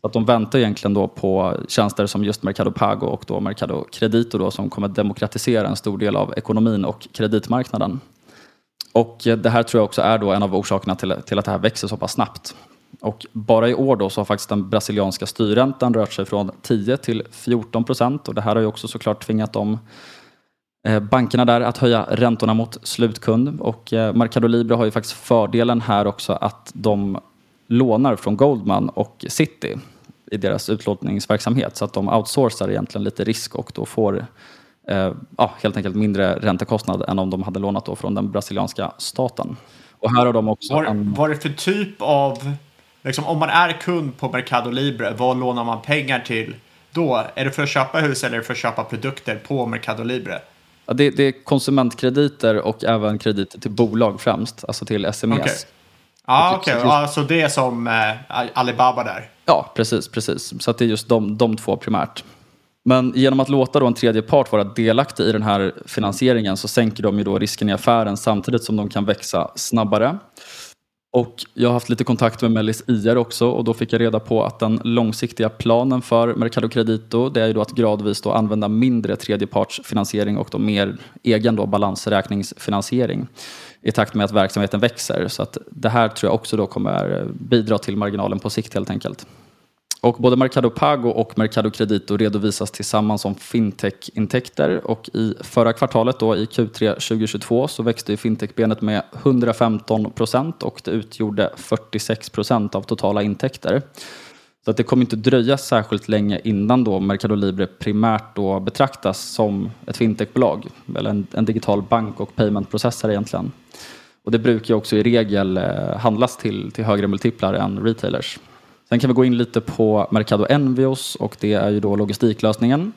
Så att de väntar egentligen då på tjänster som just Mercado Pago och då Mercado Credito då, som kommer demokratisera en stor del av ekonomin och kreditmarknaden. Och det här tror jag också är då en av orsakerna till, till att det här växer så pass snabbt. Och bara i år då så har faktiskt den brasilianska styrräntan rört sig från 10 till 14 procent. Och det här har ju också såklart tvingat om eh, bankerna där att höja räntorna mot slutkund. Och eh, Mercado Libre har ju faktiskt fördelen här också att de lånar från Goldman och City i deras utlåningsverksamhet så att de outsourcar egentligen lite risk och då får eh, ja, helt enkelt mindre räntekostnad än om de hade lånat då från den brasilianska staten. Och här har de också en... var det för typ av Liksom, om man är kund på Mercado Libre, vad lånar man pengar till då? Är det för att köpa hus eller är det för att köpa produkter på Mercado Libre? Ja, det, det är konsumentkrediter och även krediter till bolag främst, alltså till SMEs. Okay. Ja, okej. Okay. Alltså det är som eh, Alibaba där? Ja, precis, precis. Så det är just de, de två primärt. Men genom att låta då en tredje part vara delaktig i den här finansieringen så sänker de ju då risken i affären samtidigt som de kan växa snabbare. Och jag har haft lite kontakt med Mellis IR också och då fick jag reda på att den långsiktiga planen för Mercado Credito det är ju då att gradvis då använda mindre tredjepartsfinansiering och då mer egen då balansräkningsfinansiering i takt med att verksamheten växer. Så att det här tror jag också då kommer bidra till marginalen på sikt helt enkelt. Och både Mercado Pago och Mercado Credito redovisas tillsammans som fintech-intäkter. Och i förra kvartalet, då, i Q3 2022, så växte fintech-benet med 115 procent och det utgjorde 46 procent av totala intäkter. Så att det kommer inte dröja särskilt länge innan då Mercado Libre primärt då betraktas som ett fintechbolag, eller en, en digital bank och paymentprocessor egentligen. Och det brukar också i regel eh, handlas till, till högre multiplar än retailers. Sen kan vi gå in lite på Mercado Envios och det är ju då logistiklösningen.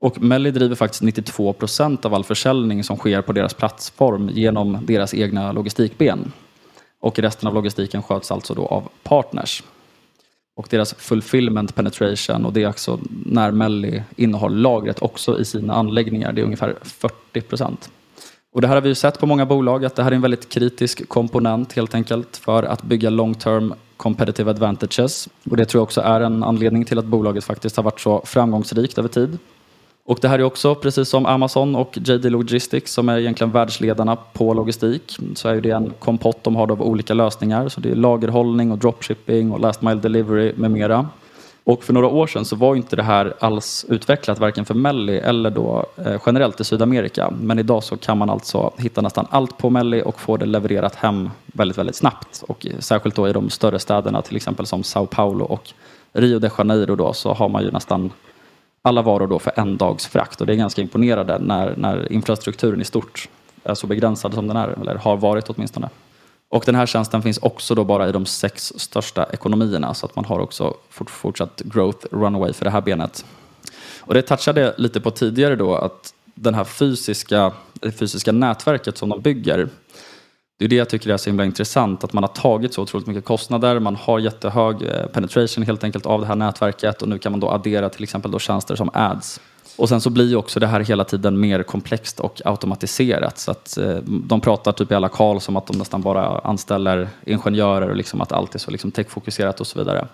Och Melli driver faktiskt 92 procent av all försäljning som sker på deras plattform genom deras egna logistikben. Och resten av logistiken sköts alltså då av partners. Och deras fulfillment penetration och det är också när Melli innehar lagret också i sina anläggningar. Det är ungefär 40 procent. Och det här har vi ju sett på många bolag att det här är en väldigt kritisk komponent helt enkelt för att bygga long term competitive advantages. Och det tror jag också är en anledning till att bolaget faktiskt har varit så framgångsrikt över tid. Och det här är också, precis som Amazon och JD Logistics som är egentligen världsledarna på logistik, så är det en kompott de har av olika lösningar. Så det är lagerhållning och dropshipping och last mile delivery med mera. Och för några år sedan så var inte det här alls utvecklat varken för Melli eller då eh, generellt i Sydamerika. Men idag så kan man alltså hitta nästan allt på Melli och få det levererat hem väldigt, väldigt snabbt. Och särskilt då i de större städerna, till exempel som Sao Paulo och Rio de Janeiro då, så har man ju nästan alla varor då för en dags frakt. Och det är ganska imponerande när, när infrastrukturen i stort är så begränsad som den är, eller har varit åtminstone. Och den här tjänsten finns också då bara i de sex största ekonomierna så att man har också fort, fortsatt growth runway för det här benet. Och det touchade lite på tidigare då att den här fysiska, det fysiska nätverket som de bygger det är det jag tycker är så himla intressant, att man har tagit så otroligt mycket kostnader, man har jättehög eh, penetration helt enkelt av det här nätverket och nu kan man då addera till exempel då tjänster som ads. Och sen så blir också det här hela tiden mer komplext och automatiserat. Så att eh, de pratar typ i alla kall som att de nästan bara anställer ingenjörer och liksom att allt är så liksom techfokuserat och så vidare.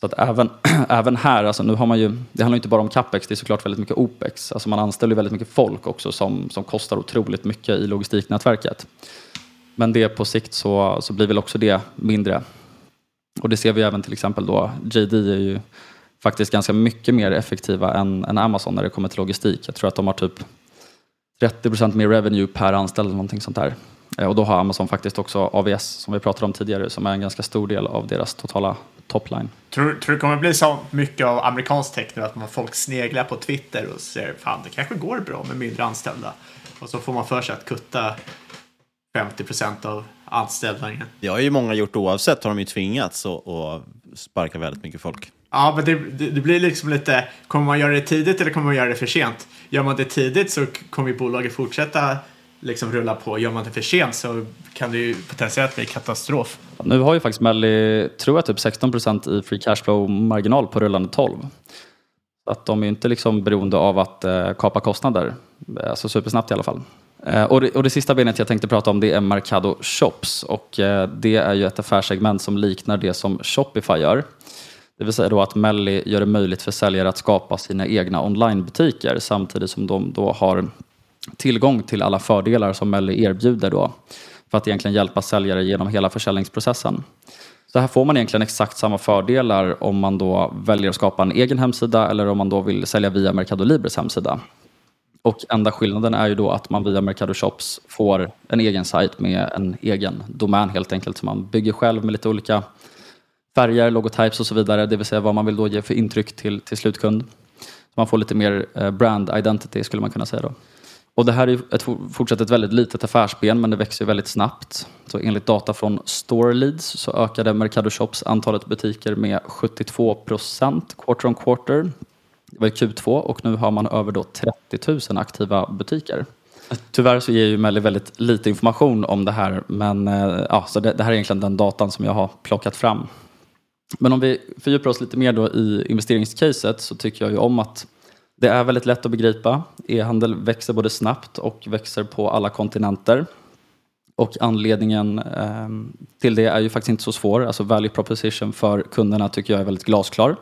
Så att även, (clears throat) även här, alltså nu har man ju, det handlar inte bara om capex, det är såklart väldigt mycket opex. Alltså man anställer väldigt mycket folk också som, som kostar otroligt mycket i logistiknätverket. Men det på sikt så, så blir väl också det mindre. Och det ser vi även till exempel då, JD är ju faktiskt ganska mycket mer effektiva än, än Amazon när det kommer till logistik. Jag tror att de har typ 30% mer revenue per anställd eller någonting sånt där. Eh, och då har Amazon faktiskt också AVS som vi pratade om tidigare som är en ganska stor del av deras totala topline. Tror, tror du det kommer bli så mycket av amerikansk tech nu att man folk sneglar på Twitter och säger fan det kanske går bra med mindre anställda och så får man för sig att kutta 50 procent av anställningen. Det har ju många gjort oavsett, har de ju tvingats att sparka väldigt mycket folk. Ja, men det, det, det, blir liksom lite, kommer man göra det tidigt eller kommer man göra det för sent? Gör man det tidigt så kommer ju bolaget fortsätta liksom rulla på. Gör man det för sent så kan det ju potentiellt bli katastrof. Nu har ju faktiskt Melli, tror jag, typ 16 procent i free cash flow-marginal på rullande 12. Så att de är inte liksom beroende av att eh, kapa kostnader, eh, alltså supersnabbt i alla fall. Eh, och, det, och det sista benet jag tänkte prata om det är Mercado Shops och eh, det är ju ett affärssegment som liknar det som Shopify gör. Det vill säga då att Melli gör det möjligt för säljare att skapa sina egna onlinebutiker samtidigt som de då har tillgång till alla fördelar som Melli erbjuder då för att egentligen hjälpa säljare genom hela försäljningsprocessen. Så här får man egentligen exakt samma fördelar om man då väljer att skapa en egen hemsida eller om man då vill sälja via Mercado Libres hemsida. Och enda skillnaden är ju då att man via Mercado Shops får en egen sajt med en egen domän helt enkelt som man bygger själv med lite olika färger, logotypes och så vidare, det vill säga vad man vill då ge för intryck till, till slutkund. Så man får lite mer eh, brand identity skulle man kunna säga då. Och det här är ett, fortsatt ett väldigt litet affärsben men det växer väldigt snabbt. Så enligt data från Storeleads så ökade Mercado Shops antalet butiker med 72 procent quarter on quarter. Det var i Q2 och nu har man över då 30 000 aktiva butiker. Tyvärr så ger ju Melly väldigt lite information om det här men eh, ja, så det, det här är egentligen den datan som jag har plockat fram. Men om vi fördjupar oss lite mer då i investeringscaset så tycker jag ju om att det är väldigt lätt att begripa. E-handel växer både snabbt och växer på alla kontinenter. Och anledningen eh, till det är ju faktiskt inte så svår. Alltså value proposition för kunderna tycker jag är väldigt glasklar.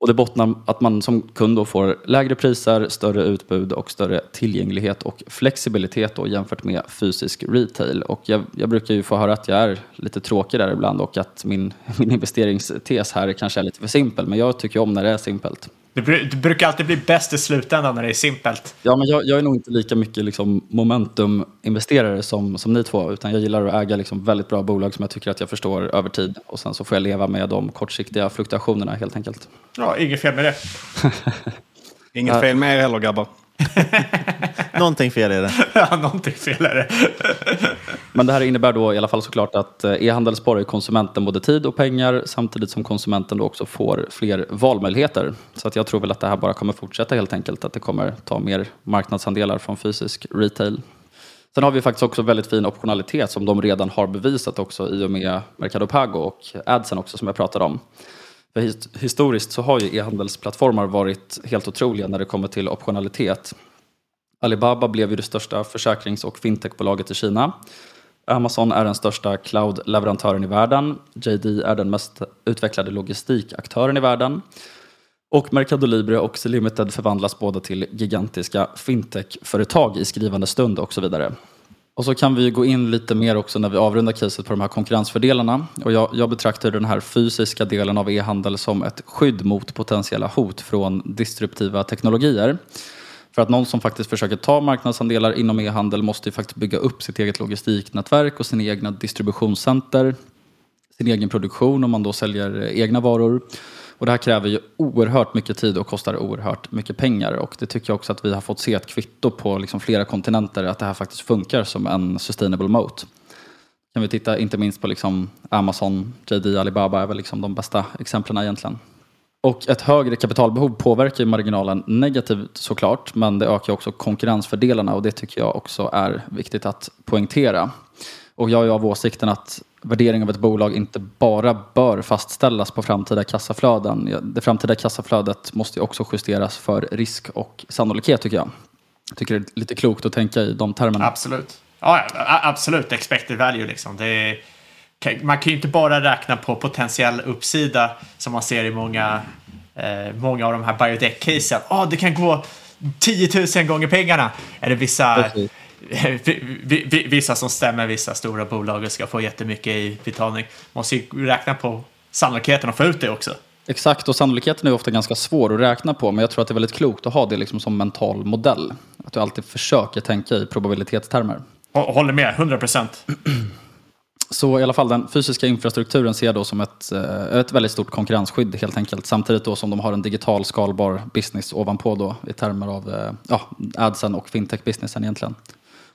Och det bottnar att man som kund då får lägre priser, större utbud och större tillgänglighet och flexibilitet då jämfört med fysisk retail. Och jag, jag brukar ju få höra att jag är lite tråkig där ibland och att min, (laughs) min investeringstes här kanske är lite för simpel. Men jag tycker om när det är simpelt. Det, bru- det brukar alltid bli bäst i slutändan när det är simpelt. Ja, men jag, jag är nog inte lika mycket liksom momentum-investerare som, som ni två, utan jag gillar att äga liksom väldigt bra bolag som jag tycker att jag förstår över tid. Och sen så får jag leva med de kortsiktiga fluktuationerna helt enkelt. Ja, inget fel med det. (laughs) Inget fel med er heller grabbar. (laughs) Någonting fel är det. (laughs) ja, någonting fel är det. (laughs) Men det här innebär då i alla fall såklart att eh, e-handel sparar konsumenten både tid och pengar samtidigt som konsumenten då också får fler valmöjligheter. Så att jag tror väl att det här bara kommer fortsätta helt enkelt, att det kommer ta mer marknadsandelar från fysisk retail. Sen har vi faktiskt också väldigt fin optionalitet som de redan har bevisat också i och med Mercado Pago och Adsen också som jag pratade om. För his- historiskt så har ju e-handelsplattformar varit helt otroliga när det kommer till optionalitet. Alibaba blev ju det största försäkrings och fintechbolaget i Kina. Amazon är den största cloud-leverantören i världen. JD är den mest utvecklade logistikaktören i världen. Och Mercado Libre och Limited förvandlas båda till gigantiska fintech-företag i skrivande stund och så vidare. Och så kan vi ju gå in lite mer också när vi avrundar caset på de här konkurrensfördelarna. Och jag, jag betraktar den här fysiska delen av e-handel som ett skydd mot potentiella hot från disruptiva teknologier. För att någon som faktiskt försöker ta marknadsandelar inom e-handel måste ju faktiskt bygga upp sitt eget logistiknätverk och sina egna distributionscenter, sin egen produktion om man då säljer eh, egna varor. Och det här kräver ju oerhört mycket tid och kostar oerhört mycket pengar. Och det tycker jag också att vi har fått se ett kvitto på liksom flera kontinenter att det här faktiskt funkar som en sustainable moat. Kan vi titta inte minst på liksom Amazon, JD, Alibaba är väl liksom de bästa exemplen egentligen. Och ett högre kapitalbehov påverkar ju marginalen negativt såklart, men det ökar också konkurrensfördelarna och det tycker jag också är viktigt att poängtera. Och jag är av åsikten att värdering av ett bolag inte bara bör fastställas på framtida kassaflöden. Det framtida kassaflödet måste ju också justeras för risk och sannolikhet tycker jag. Jag tycker det är lite klokt att tänka i de termerna. Absolut. Ja, absolut. Expected value liksom. Det är, man kan ju inte bara räkna på potentiell uppsida som man ser i många, eh, många av de här biotech-casen. Oh, det kan gå 10 000 gånger pengarna. Är det vissa, (laughs) vissa som stämmer vissa stora bolag och ska få jättemycket i betalning. Man måste ju räkna på sannolikheten att få ut det också. Exakt, och sannolikheten är ofta ganska svår att räkna på, men jag tror att det är väldigt klokt att ha det liksom som mental modell. Att du alltid försöker tänka i probabilitetstermer. Hå- Håller med, 100 procent. (clears throat) Så i alla fall den fysiska infrastrukturen ser jag då som ett, eh, ett väldigt stort konkurrensskydd helt enkelt. Samtidigt då som de har en digital skalbar business ovanpå då i termer av eh, ja, adsen och fintech-businessen egentligen.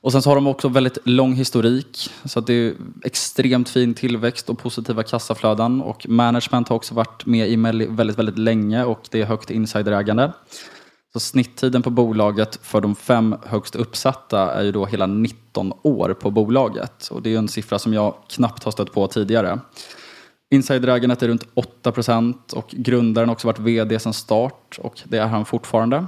Och sen så har de också väldigt lång historik. Så att det är extremt fin tillväxt och positiva kassaflöden. Och management har också varit med i Melli väldigt, väldigt länge och det är högt insiderägande. Så snitttiden på bolaget för de fem högst uppsatta är ju då hela 19 år på bolaget. Och det är ju en siffra som jag knappt har stött på tidigare. Insiderägandet är runt 8 procent och grundaren har också varit vd sedan start och det är han fortfarande.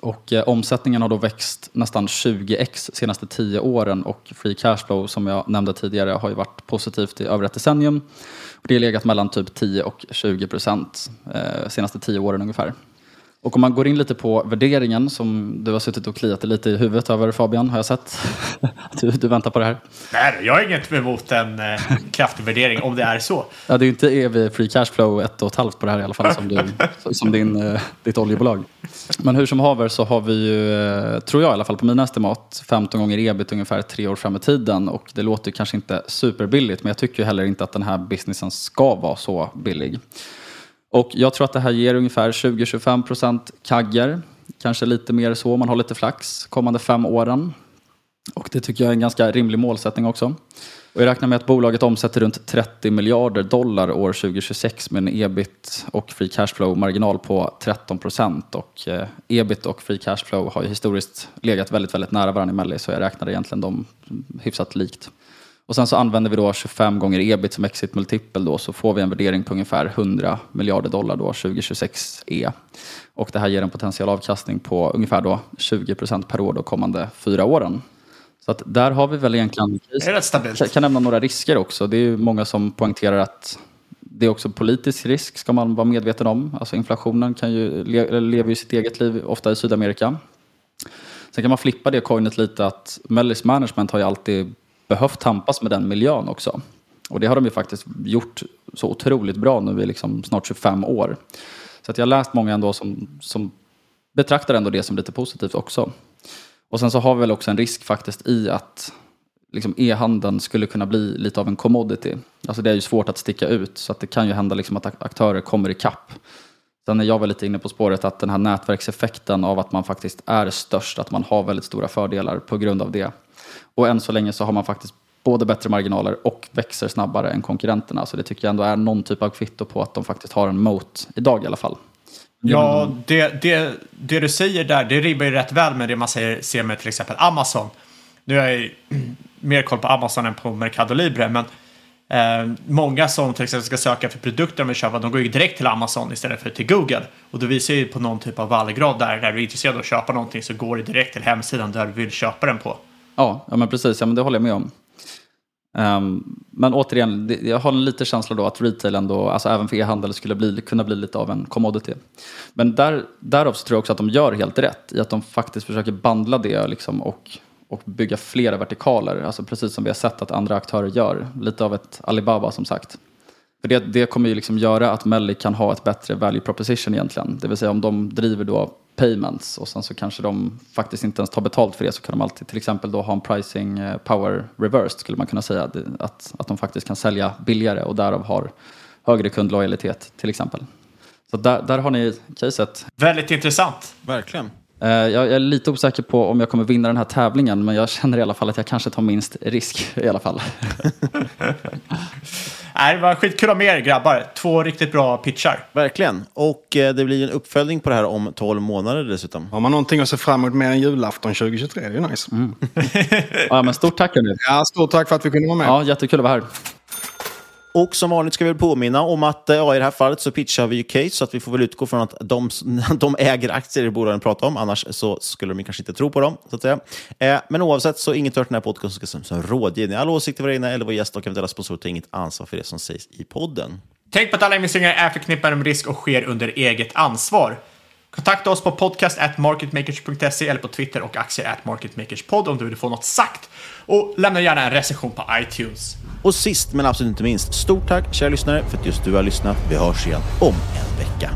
Och eh, omsättningen har då växt nästan 20x de senaste 10 åren och free cash flow som jag nämnde tidigare har ju varit positivt i över ett decennium. Och det har legat mellan typ 10 och 20 procent eh, senaste 10 åren ungefär. Och om man går in lite på värderingen som du har suttit och kliat lite i huvudet över Fabian, har jag sett. (laughs) du, du väntar på det här. Nej, jag har inget emot en eh, kraftig värdering om det är så. Ja, det är ju inte EV Free Cash Flow ett och ett halvt på det här i alla fall som, du, (laughs) som din, eh, ditt oljebolag. Men hur som haver så har vi ju, eh, tror jag i alla fall på mina estimat, 15 gånger ebit ungefär tre år fram i tiden. Och det låter kanske inte superbilligt men jag tycker ju heller inte att den här businessen ska vara så billig. Och jag tror att det här ger ungefär 20-25% kagger. Kanske lite mer så om man har lite flax kommande fem åren. Och det tycker jag är en ganska rimlig målsättning också. Och jag räknar med att bolaget omsätter runt 30 miljarder dollar år 2026 med en ebit och free cash flow-marginal på 13 procent. Och eh, ebit och free cash flow har ju historiskt legat väldigt, väldigt nära varandra i Melli så jag räknar egentligen dem hyfsat likt. Och sen så använder vi då 25 gånger ebit som exit multipel då så får vi en värdering på ungefär 100 miljarder dollar då 2026 E. Och det här ger en potentiell avkastning på ungefär då 20 procent per år de kommande fyra åren. Så att där har vi väl egentligen... Det är rätt stabilt. Jag kan nämna några risker också. Det är ju många som poängterar att det är också politisk risk, ska man vara medveten om. Alltså inflationen kan ju, le, lever ju sitt eget liv, ofta i Sydamerika. Sen kan man flippa det coinet lite att Mellis Management har ju alltid behövt tampas med den miljön också. Och det har de ju faktiskt gjort så otroligt bra nu i liksom snart 25 år. Så att jag har läst många ändå som, som betraktar ändå det som lite positivt också. Och sen så har vi väl också en risk faktiskt i att liksom e-handeln skulle kunna bli lite av en commodity. Alltså det är ju svårt att sticka ut så att det kan ju hända liksom att aktörer kommer ikapp. Sen är jag väl lite inne på spåret att den här nätverkseffekten av att man faktiskt är störst, att man har väldigt stora fördelar på grund av det. Och än så länge så har man faktiskt både bättre marginaler och växer snabbare än konkurrenterna. Så det tycker jag ändå är någon typ av kvitto på att de faktiskt har en moat, idag i alla fall. Ja, det, det, det du säger där, det ribbar ju rätt väl med det man säger, ser med till exempel Amazon. Nu har jag ju (clears throat) mer koll på Amazon än på Mercado Libre, men eh, många som till exempel ska söka för produkter de vill köpa, de går ju direkt till Amazon istället för till Google. Och då visar ju på någon typ av vallgrad där, när du är intresserad av att köpa någonting så går det direkt till hemsidan där du vill köpa den på. Ja, ja men precis, ja, men det håller jag med om. Um, men återigen, det, jag har en liten känsla då att retail ändå, alltså även för e-handel, skulle bli, kunna bli lite av en commodity. Men där, därav så tror jag också att de gör helt rätt i att de faktiskt försöker bandla det liksom och och bygga flera vertikaler, alltså precis som vi har sett att andra aktörer gör. Lite av ett Alibaba som sagt. För det, det kommer ju liksom göra att Melli kan ha ett bättre value proposition egentligen. Det vill säga om de driver då payments och sen så kanske de faktiskt inte ens tar betalt för det så kan de alltid till exempel då ha en pricing eh, power reversed skulle man kunna säga. Att, att de faktiskt kan sälja billigare och därav har högre kundlojalitet till exempel. Så där, där har ni caset. Väldigt intressant. Verkligen. Eh, jag är lite osäker på om jag kommer vinna den här tävlingen, men jag känner i alla fall att jag kanske tar minst risk (laughs) i alla fall. (laughs) Nej, det var skitkul att ha med er grabbar. Två riktigt bra pitchar. Verkligen. Och eh, det blir en uppföljning på det här om 12 månader dessutom. Har man någonting att se fram emot mer än julafton 2023, det är ju nice. Mm. (laughs) ja, men stort tack nu. Ja, stort tack för att vi kunde vara med. Ja, jättekul att vara här. Och som vanligt ska vi påminna om att eh, ja, i det här fallet så pitchar vi ju case, så att vi får väl utgå från att de, (laughs) de äger aktier i bolagen pratar om, annars så skulle de kanske inte tro på dem. Så att säga. Eh, men oavsett så inget hört den här podcasten som, som rådgivning. Alla åsikter var egna eller vår gäst och eventuella sponsorer tar inget ansvar för det som sägs i podden. Tänk på att alla investeringar är förknippade med risk och sker under eget ansvar. Kontakta oss på podcast at marketmakers.se eller på Twitter och aktier at marketmakerspod om du vill få något sagt. Och lämna gärna en recension på iTunes. Och sist men absolut inte minst, stort tack kära lyssnare för att just du har lyssnat. Vi hörs igen om en vecka.